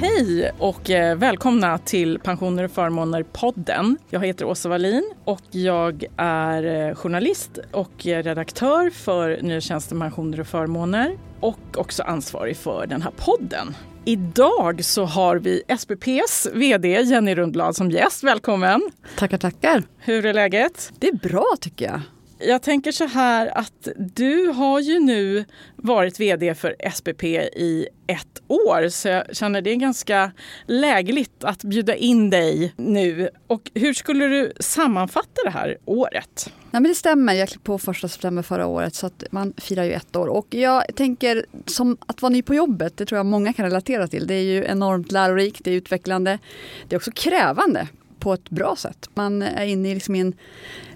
Hej och eh, välkomna till Pensioner och förmåner-podden. Jag heter Åsa Wallin och jag är eh, journalist och redaktör för Nya tjänsten Pensioner och förmåner och också ansvarig för den här podden. Idag så har vi SPPs VD Jenny Rundblad som gäst. Välkommen! Tackar, tackar! Hur är läget? Det är bra tycker jag. Jag tänker så här att du har ju nu varit vd för SPP i ett år så jag känner det är ganska lägligt att bjuda in dig nu. Och hur skulle du sammanfatta det här året? Nej, men det stämmer, jag klev på första september förra året så att man firar ju ett år. Och jag tänker som att vara ny på jobbet, det tror jag många kan relatera till. Det är ju enormt lärorikt, det är utvecklande. Det är också krävande på ett bra sätt. Man är inne i liksom en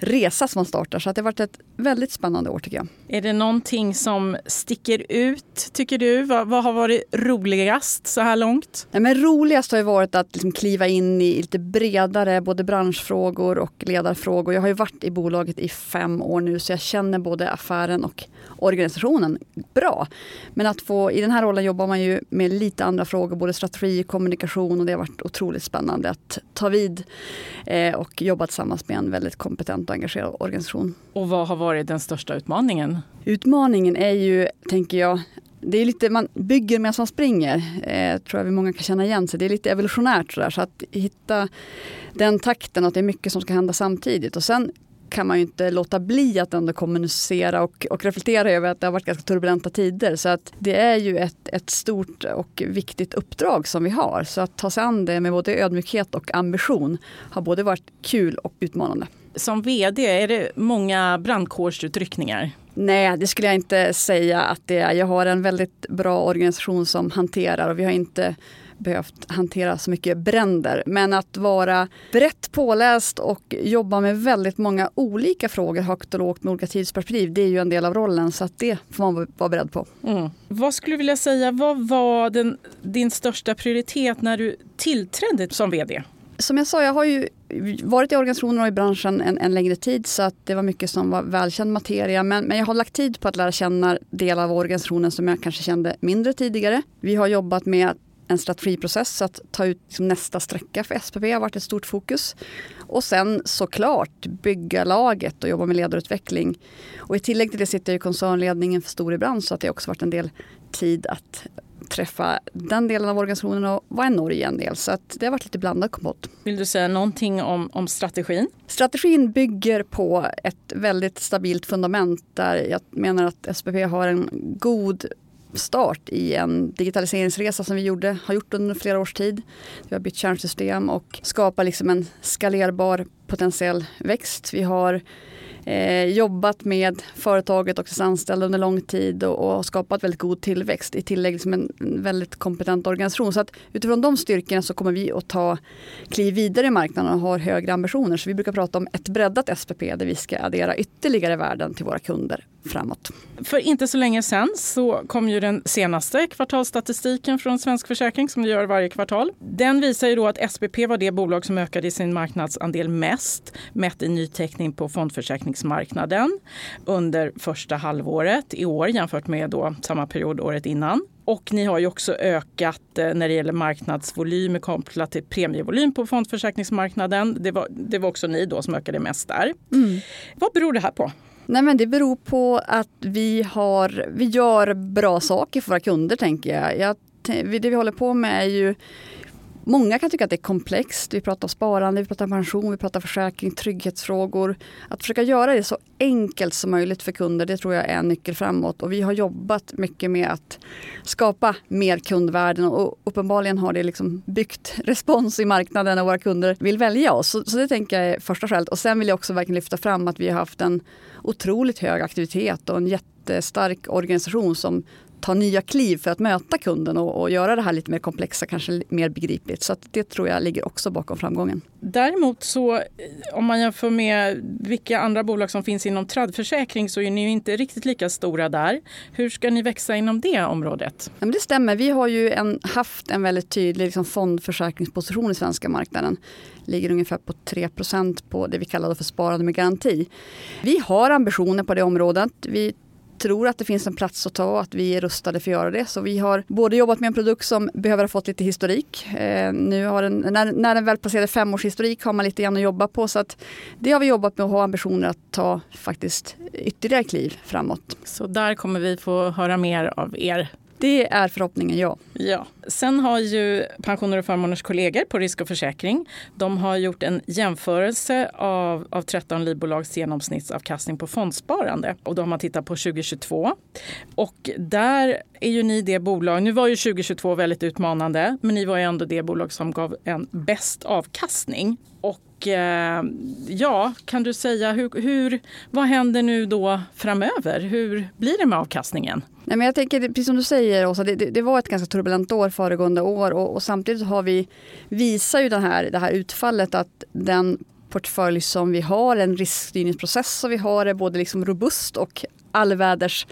resa som man startar. Så det har varit ett väldigt spännande år tycker jag. Är det någonting som sticker ut tycker du? Vad, vad har varit roligast så här långt? Nej, men roligast har ju varit att liksom kliva in i lite bredare både branschfrågor och ledarfrågor. Jag har ju varit i bolaget i fem år nu så jag känner både affären och organisationen bra. Men att få, i den här rollen jobbar man ju med lite andra frågor, både strategi och kommunikation och det har varit otroligt spännande att ta vid eh, och jobba tillsammans med en väldigt kompetent och engagerad organisation. Och vad har varit den största utmaningen? Utmaningen är ju, tänker jag, det är lite, man bygger medan man springer, eh, tror jag vi många kan känna igen sig. Det är lite evolutionärt sådär, så att hitta den takten att det är mycket som ska hända samtidigt. Och sen kan man ju inte låta bli att ändå kommunicera och, och reflektera över att det har varit ganska turbulenta tider. Så att det är ju ett, ett stort och viktigt uppdrag som vi har. Så att ta sig an det med både ödmjukhet och ambition har både varit kul och utmanande. Som vd, är det många brandkårsutryckningar? Nej, det skulle jag inte säga att det är. Jag har en väldigt bra organisation som hanterar och vi har inte behövt hantera så mycket bränder. Men att vara brett påläst och jobba med väldigt många olika frågor högt och lågt med olika tidsperspektiv, det är ju en del av rollen. Så att det får man vara beredd på. Mm. Vad skulle du vilja säga, vad var den, din största prioritet när du tillträdde som vd? Som jag sa, jag har ju varit i organisationen och i branschen en, en, längre tid så att det var mycket som var välkänd materia. Men, men jag har lagt tid på att lära känna delar av organisationen som jag kanske kände mindre tidigare. Vi har jobbat med en strategiprocess att ta ut liksom nästa sträcka för SPP har varit ett stort fokus. Och sen såklart bygga laget och jobba med ledarutveckling. Och i tillägg till det sitter jag i koncernledningen för Storebrand så att det också varit en del tid att träffa den delen av organisationen och vara i Norge en del. Så att det har varit lite blandad kompott. Vill du säga någonting om, om strategin? Strategin bygger på ett väldigt stabilt fundament där jag menar att SPP har en god start i en digitaliseringsresa som vi gjorde, har gjort under flera års tid. Vi har bytt kärnsystem och skapar liksom en skalerbar potentiell växt. Vi har eh, jobbat med företaget och dess anställda under lång tid och, och skapat väldigt god tillväxt i tillägg liksom en, en, väldigt kompetent organisation. Så att utifrån de styrkorna så kommer vi att ta kliv vidare i marknaden och har högre ambitioner. Så vi brukar prata om ett breddat SPP där vi ska addera ytterligare värden till våra kunder framåt. För inte så länge sedan så kom ju den senaste kvartalsstatistiken från Svensk Försäkring som vi gör varje kvartal. Den visar ju då att SPP var det bolag som ökade sin marknadsandel mest mätt i nyteckning på fondförsäkringsmarknaden under första halvåret i år jämfört med då samma period året innan. Och ni har ju också ökat eh, när det gäller marknadsvolym kopplat till premievolym på fondförsäkringsmarknaden. Det var, det var också ni då som ökade mest där. Mm. Vad beror det här på? Nej, men det beror på att vi, har, vi gör bra saker för våra kunder, tänker jag. jag det vi håller på med är ju Många kan tycka att det är komplext. Vi pratar sparande, vi pratar pension, vi pratar försäkring, trygghetsfrågor. Att försöka göra det så enkelt som möjligt för kunder, det tror jag är en nyckel framåt. Och vi har jobbat mycket med att skapa mer kundvärden och uppenbarligen har det liksom byggt respons i marknaden och våra kunder vill välja oss. Så, så det tänker jag är första skälet. Och sen vill jag också verkligen lyfta fram att vi har haft en otroligt hög aktivitet och en jättestark organisation som ta nya kliv för att möta kunden och, och, göra det här lite mer komplexa, kanske mer begripligt. Så det tror jag ligger också bakom framgången. Däremot så eh, om man jämför med vilka andra bolag som finns inom tradförsäkring så är ni inte riktigt lika stora där. Hur ska ni växa inom det området? Ja, det stämmer. Vi har ju en, haft en väldigt tydlig liksom, fondförsäkringsposition i svenska marknaden. Ligger ungefär på 3% på det vi kallar för sparande med garanti. Vi har ambitioner på det området. Vi tror att det finns en plats att ta och att vi är rustade för att göra det. Så vi har både jobbat med en produkt som behöver ha fått lite historik. Eh, nu har den, när, när den väl passerade femårshistorik har man lite grann att jobba på. Så att det har vi jobbat med och har ambitioner att ta faktiskt ytterligare kliv framåt. Så där kommer vi få höra mer av er det är förhoppningen, ja. ja. Sen har ju Pensioner och förmåners kollegor på Risk och försäkring de har gjort en jämförelse av, av 13 livbolags genomsnittsavkastning på fondsparande. Och då har man tittat på 2022. Och där är ju ni det bolag, nu var ju 2022 väldigt utmanande, men ni var ju ändå det bolag som gav en bäst avkastning. Och eh, ja, kan du säga hur, hur, vad händer nu då framöver? Hur blir det med avkastningen? Nej, men jag tänker, precis som du säger Åsa, det, det, det var ett ganska turbulent år föregående år och, och, samtidigt har vi, visar ju den här, det här utfallet att den portfölj som vi har, en riskstyrningsprocess som vi har är både liksom robust och allväders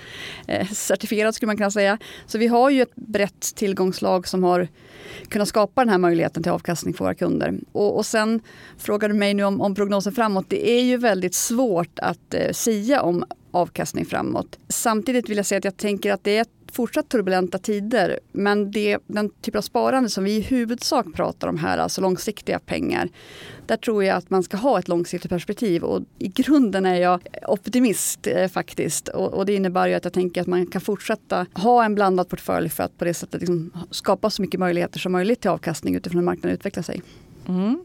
eh, certifierad skulle man kunna säga. Så vi har ju ett brett tillgångslag som har kunnat skapa den här möjligheten till avkastning för våra kunder. Och, och sen frågar du mig nu om, om prognosen framåt. Det är ju väldigt svårt att eh, sia om avkastning framåt. Samtidigt vill jag säga att jag tänker att det är ett fortsatt turbulenta tider. Men det, den typ av sparande som vi i huvudsak pratar om här, alltså långsiktiga pengar. Där tror jag att man ska ha ett långsiktigt perspektiv och i grunden är jag optimist eh, faktiskt. Och, och, det innebär ju att jag tänker att man kan fortsätta ha en blandad portfölj för att på det sättet liksom skapa så mycket möjligheter som möjligt till avkastning utifrån hur marknaden utvecklar sig. Mm.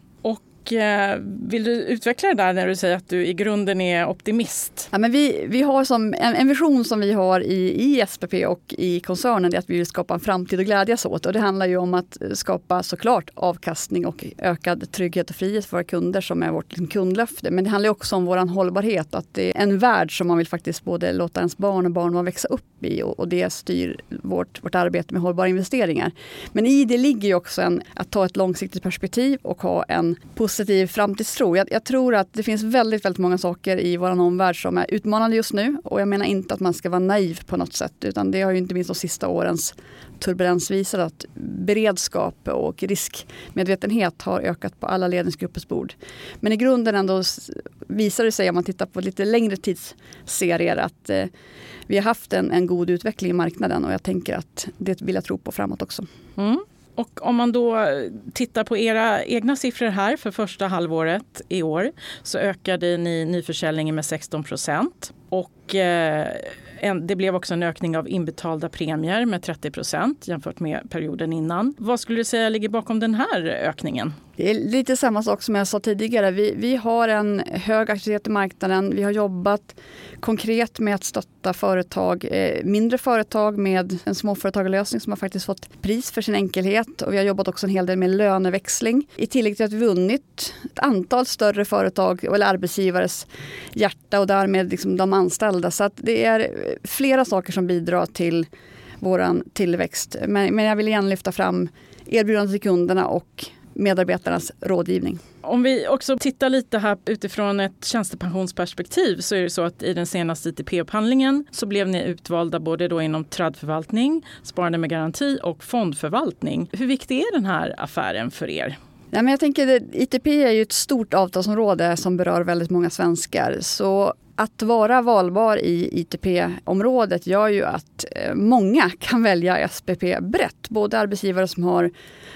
Och eh, vill du utveckla det där när du säger att du i grunden är optimist? Ja, men vi, vi har som en, en vision som vi har i, i SPP och i koncernen det är att vi vill skapa en framtid att glädjas åt. Och det handlar ju om att skapa såklart avkastning och ökad trygghet och frihet för våra kunder som är vårt liksom, kundlöfte. Men det handlar också om vår hållbarhet. Att det är en värld som man vill faktiskt både låta ens barn och barnbarn växa upp i och, och, det styr vårt, vårt arbete med hållbara investeringar. Men i det ligger ju också en, att ta ett långsiktigt perspektiv och ha en positiv positiv framtidstro. Jag, jag, tror att det finns väldigt, väldigt många saker i vår omvärld som är utmanande just nu. Och jag menar inte att man ska vara naiv på något sätt. Utan det har ju inte minst de sista årens turbulens visat att beredskap och riskmedvetenhet har ökat på alla ledningsgruppers bord. Men i grunden ändå visar det sig om man tittar på lite längre tidsserier att eh, vi har haft en, en god utveckling i marknaden och jag tänker att det vill jag tro på framåt också. Mm. Och om man då tittar på era egna siffror här för första halvåret i år så ökade ni nyförsäljningen med 16 procent. Och eh, det blev också en ökning av inbetalda premier med 30 procent jämfört med perioden innan. Vad skulle du säga ligger bakom den här ökningen? Det är lite samma sak som jag sa tidigare. Vi, vi har en hög aktivitet i marknaden. Vi har jobbat konkret med att stötta företag, eh, mindre företag med en småföretagarlösning som har faktiskt fått pris för sin enkelhet. Och vi har jobbat också en hel del med löneväxling. I tillägg till att vi vunnit ett antal större företag eller arbetsgivares hjärta och därmed liksom de anställda. Så att det är flera saker som bidrar till vår tillväxt. Men, men jag vill igen lyfta fram erbjudandet till kunderna och medarbetarnas rådgivning. Om vi också tittar lite här utifrån ett tjänstepensionsperspektiv så är det så att i den senaste ITP-upphandlingen så blev ni utvalda både då inom tradförvaltning, sparande med garanti och fondförvaltning. Hur viktig är den här affären för er? Ja, men jag tänker ITP är ju ett stort avtalsområde som berör väldigt många svenskar. Så att vara valbar i ITP-området gör ju att eh, många kan välja SPP brett. Både arbetsgivare som har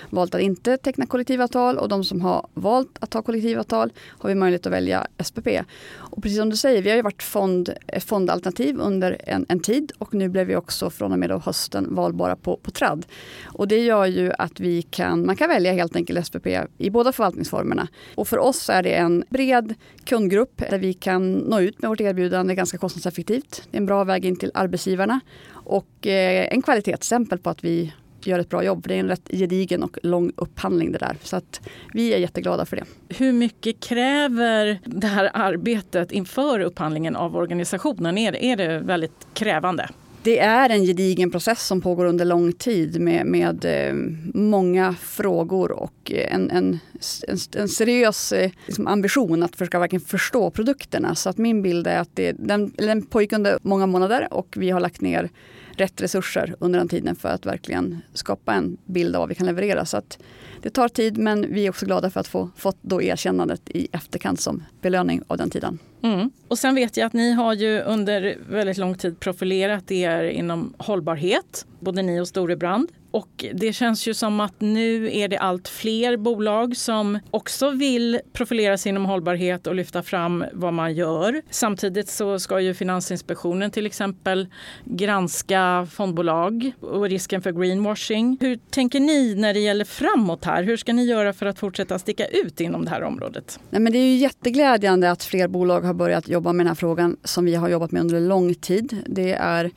valt att inte teckna kollektivavtal och de som har valt att ta kollektivavtal har vi möjlighet att välja SPP. Och precis som du säger, vi har ju varit fond, eh, fondalternativ under en, en tid och nu blev vi också från och med hösten valbara på, på TRAD. Och det gör ju att vi kan, man kan välja helt enkelt SPP i båda förvaltningsformerna. Och för oss är det en bred kundgrupp där vi kan nå ut med vårt erbjudande ganska kostnadseffektivt. Det är en bra väg in till arbetsgivarna och eh, en kvalitetsstämpel på att vi gör ett bra jobb. det är en rätt gedigen och lång upphandling det där. Så att vi är jätteglada för det. Hur mycket kräver det här arbetet inför upphandlingen av organisationen? Är det, är det väldigt krävande? Det är en gedigen process som pågår under lång tid med, med eh, många frågor och eh, en, en, en, en seriös eh, liksom ambition att försöka verkligen förstå produkterna. Så att min bild är att det, den, den pågick under många månader och vi har lagt ner rätt resurser under den tiden för att verkligen skapa en bild av vad vi kan leverera. Så att det tar tid men vi är också glada för att få fått då erkännandet i efterkant som belöning av den tiden. Mm. Och sen vet jag att ni har ju under väldigt lång tid profilerat er inom hållbarhet, både ni och Storebrand. Och det känns ju som att nu är det allt fler bolag som också vill profilera sig inom hållbarhet och lyfta fram vad man gör. Samtidigt så ska ju Finansinspektionen till exempel granska fondbolag och risken för greenwashing. Hur tänker ni när det gäller framåt här? Hur ska ni göra för att fortsätta sticka ut inom det här området? Nej, men det är ju jätteglädjande att fler bolag har börjat jobba med den här frågan som vi har jobbat med under lång tid. Det är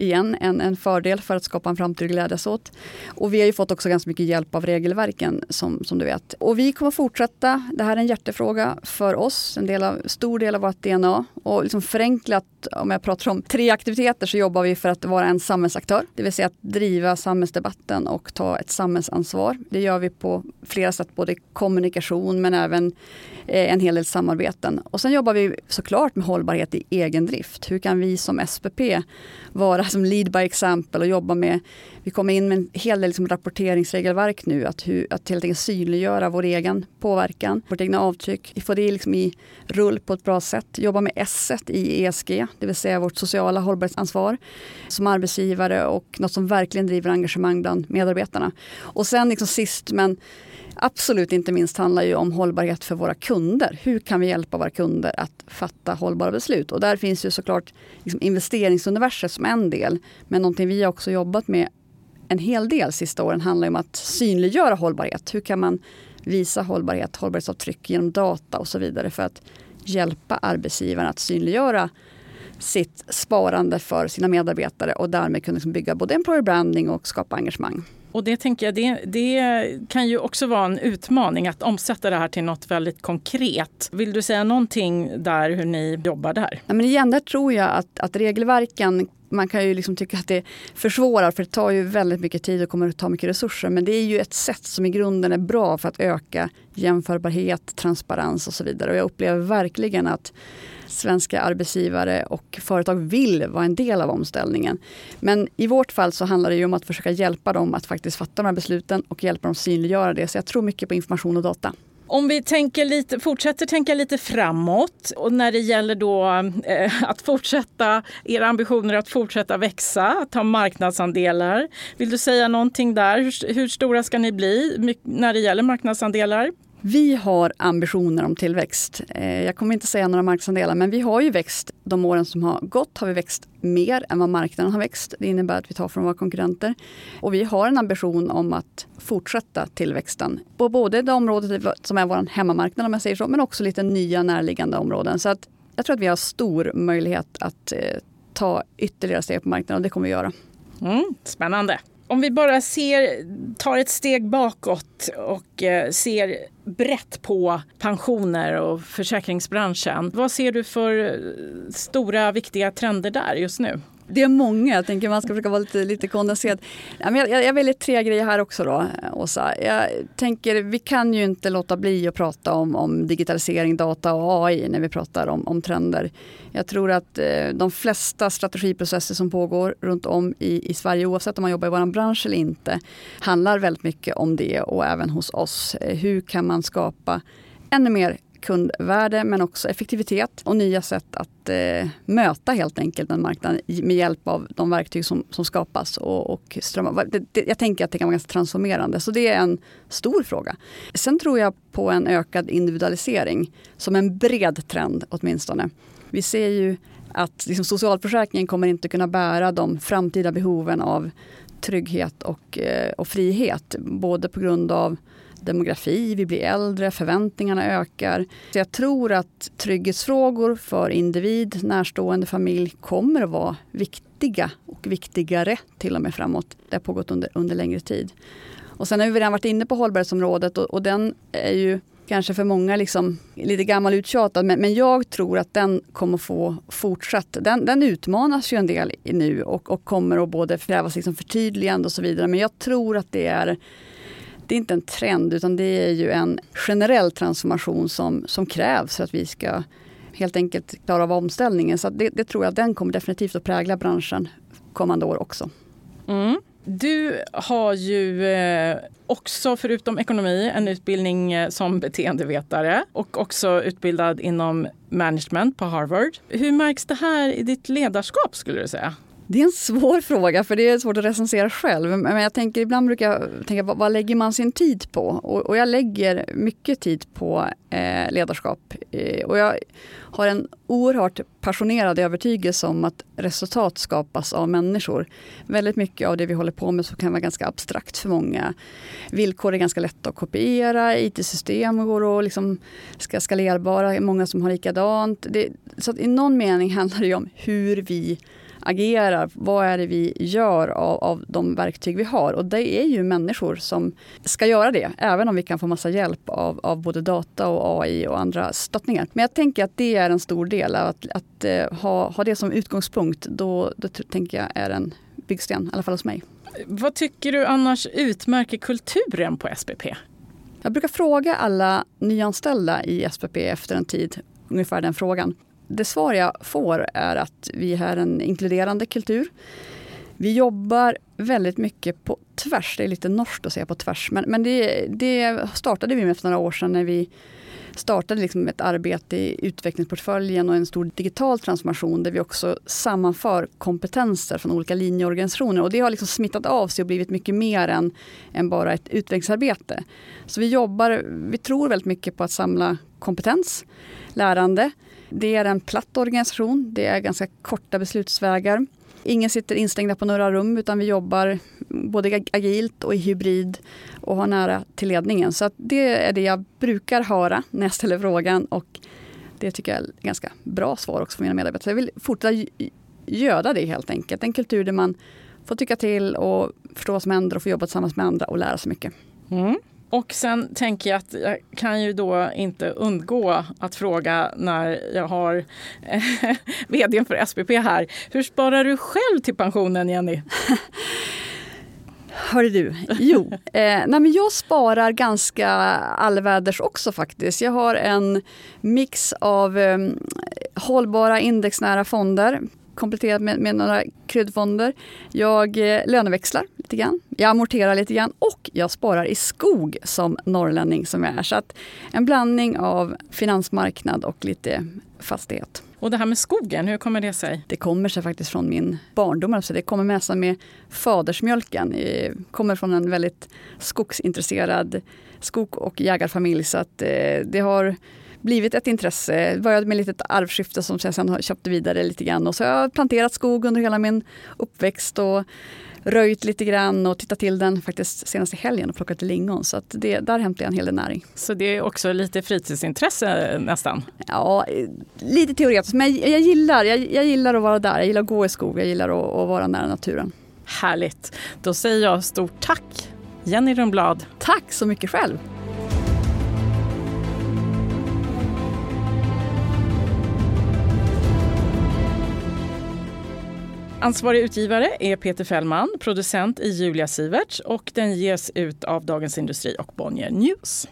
igen en, en fördel för att skapa en framtid att glädjas åt. Och vi har ju fått också ganska mycket hjälp av regelverken som, som du vet. Och vi kommer fortsätta. Det här är en hjärtefråga för oss, en del av, stor del av vårt DNA. Och liksom förenklat, om jag pratar om tre aktiviteter, så jobbar vi för att vara en samhällsaktör. Det vill säga att driva samhällsdebatten och ta ett samhällsansvar. Det gör vi på flera sätt, både kommunikation men även eh, en hel del samarbeten. Och sen jobbar vi såklart med hållbarhet i egen drift. Hur kan vi som SPP vara som lead by example och jobba med, vi kommer in med en hel del liksom rapporteringsregelverk nu, att, hur, att helt enkelt synliggöra vår egen påverkan, vårt egna avtryck, få det liksom i rull på ett bra sätt, jobba med S i ESG, det vill säga vårt sociala hållbarhetsansvar som arbetsgivare och något som verkligen driver engagemang bland medarbetarna. Och sen liksom sist men absolut inte minst handlar ju om hållbarhet för våra kunder. Hur kan vi hjälpa våra kunder att fatta hållbara beslut? Och där finns ju såklart liksom investeringsuniverset som en del. Men någonting vi också jobbat med en hel del sista åren handlar om att synliggöra hållbarhet. Hur kan man visa hållbarhet, hållbarhetsavtryck genom data och så vidare för att hjälpa arbetsgivaren att synliggöra sitt sparande för sina medarbetare och därmed kunna liksom bygga både employer branding och skapa engagemang. Och det tänker jag, det, det, kan ju också vara en utmaning att omsätta det här till något väldigt konkret. Vill du säga någonting där hur ni jobbar där? Ja, men igen, där tror jag att, att regelverken man kan ju liksom tycka att det försvårar för det tar ju väldigt mycket tid och kommer att ta mycket resurser. Men det är ju ett sätt som i grunden är bra för att öka jämförbarhet, transparens och så vidare. Och jag upplever verkligen att svenska arbetsgivare och företag vill vara en del av omställningen. Men i vårt fall så handlar det om att försöka hjälpa dem att faktiskt fatta de här besluten och hjälpa dem synliggöra det. Så jag tror mycket på information och data. Om vi tänker lite, fortsätter tänka lite framåt och när det gäller då eh, att fortsätta, era ambitioner att fortsätta växa, ta marknadsandelar. Vill du säga någonting där? Hur, hur stora ska ni bli när det gäller marknadsandelar? Vi har ambitioner om tillväxt. Eh, jag kommer inte säga några marknadsandelar, men vi har ju växt. De åren som har gått har vi växt mer än vad marknaden har växt. Det innebär att vi tar från våra konkurrenter. Och vi har en ambition om att fortsätta tillväxten på både det området som är vår hemmamarknad, om jag säger så, men också lite nya närliggande områden. Så att jag tror att vi har stor möjlighet att eh, ta ytterligare steg på marknaden och det kommer vi göra. Mm, spännande. Om vi bara ser, tar ett steg bakåt och eh, ser brett på pensioner och försäkringsbranschen. Vad ser du för eh, stora viktiga trender där just nu? Det är många, jag tänker man ska försöka vara lite, lite kondenserad. Jag, jag väljer tre grejer här också då, Åsa. Jag tänker, vi kan ju inte låta bli att prata om, om digitalisering, data och AI när vi pratar om, om trender. Jag tror att eh, de flesta strategiprocesser som pågår runt om i, i Sverige, oavsett om man jobbar i vår bransch eller inte, handlar väldigt mycket om det och även hos oss. Eh, hur kan man skapa ännu mer kundvärde men också effektivitet och nya sätt att eh, möta helt enkelt en marknad med hjälp av de verktyg som, som skapas. Och, och strömmar. Det, det, jag tänker att det kan vara ganska transformerande, så det är en stor fråga. Sen tror jag på en ökad individualisering som en bred trend åtminstone. Vi ser ju att liksom, socialförsäkringen kommer inte kunna bära de framtida behoven av trygghet och, eh, och frihet. Både på grund av demografi, vi blir äldre, förväntningarna ökar. Så jag tror att trygghetsfrågor för individ, närstående, familj kommer att vara viktiga och viktigare till och med framåt. Det har pågått under, under längre tid. Och sen har vi redan varit inne på hållbarhetsområdet och, och den är ju kanske för många liksom lite gammal uttjatad men, men jag tror att den kommer få fortsatt. Den, den utmanas ju en del nu och, och kommer att både krävas liksom förtydligande och så vidare men jag tror att det är det är inte en trend utan det är ju en generell transformation som, som krävs för att vi ska helt enkelt klara av omställningen. Så det, det, tror jag den kommer definitivt att prägla branschen kommande år också. Mm. Du har ju eh, också, förutom ekonomi, en utbildning eh, som beteendevetare och också utbildad inom management på Harvard. Hur märks det här i ditt ledarskap skulle du säga? Det är en svår fråga för det är svårt att recensera själv. Men jag tänker ibland brukar jag tänka vad, vad lägger man sin tid på? Och, och jag lägger mycket tid på eh, ledarskap. Eh, och jag har en oerhört passionerad övertygelse om att resultat skapas av människor. Väldigt mycket av det vi håller på med så kan vara ganska abstrakt för många. Villkor är ganska lätta att kopiera, IT-system går att liksom ska skalerbara, många som har likadant. Det, så i någon mening handlar det om hur vi agerar, vad är det vi gör av, av de verktyg vi har? Och det är ju människor som ska göra det, även om vi kan få massa hjälp av, av både data och AI och andra stöttningar. Men jag tänker att det är en stor del, att, att uh, ha, ha det som utgångspunkt, då, då tänker jag är en byggsten, i alla fall hos mig. Vad tycker du annars utmärker kulturen på SPP? Jag brukar fråga alla nyanställda i SPP efter en tid ungefär den frågan det svar jag får är att vi är en inkluderande kultur. Vi jobbar väldigt mycket på tvärs. Det är lite norskt att säga på tvärs. Men, men det, det startade vi med för några år sedan när vi startade liksom ett arbete i utvecklingsportföljen och en stor digital transformation där vi också sammanför kompetenser från olika linjeorganisationer. Och det har liksom smittat av sig och blivit mycket mer än, än bara ett utvecklingsarbete. Så vi jobbar, vi tror väldigt mycket på att samla kompetens, lärande, det är en platt organisation. Det är ganska korta beslutsvägar. Ingen sitter instängda på några rum utan vi jobbar både agilt och i hybrid och har nära till ledningen. Så det är det jag brukar höra när jag ställer frågan och det tycker jag är ganska bra svar också för mina medarbetare. Jag vill fortsätta göda det helt enkelt. En kultur där man får tycka till och förstå vad som händer och få jobba tillsammans med andra och lära sig mycket. Mm. Och sen tänker jag att jag kan ju då inte undgå att fråga när jag har eh, vdn för SPP här. Hur sparar du själv till pensionen, Jenny? Hörru du, jo. Eh, nej men jag sparar ganska allväders också faktiskt. Jag har en mix av eh, hållbara indexnära fonder kompletterat med, med några kryddfonder. Jag eh, löneväxlar lite grann. Jag amorterar lite grann och jag sparar i skog som norrlänning som jag är. Så att en blandning av finansmarknad och lite fastighet. Och det här med skogen, hur kommer det sig? Det kommer sig faktiskt från min barndom. Alltså det kommer nästan med fadersmjölken. Jag kommer från en väldigt skogsintresserad skog och jägarfamilj. Så att eh, det har blivit ett intresse. Det började med ett litet arvskifte som jag sen har köpt vidare lite grann. Och så har jag planterat skog under hela min uppväxt och röjt lite grann och tittat till den faktiskt senaste helgen och plockat lingon. Så att det, där hämtar jag en hel del näring. Så det är också lite fritidsintresse nästan? Ja, lite teoretiskt. Men jag, jag gillar, jag, jag, gillar att vara där. Jag gillar att gå i skog. Jag gillar att, att vara nära naturen. Härligt. Då säger jag stort tack Jenny Rundblad. Tack så mycket själv. Ansvarig utgivare är Peter Fällman, producent i Julia Siverts och den ges ut av Dagens Industri och Bonnier News.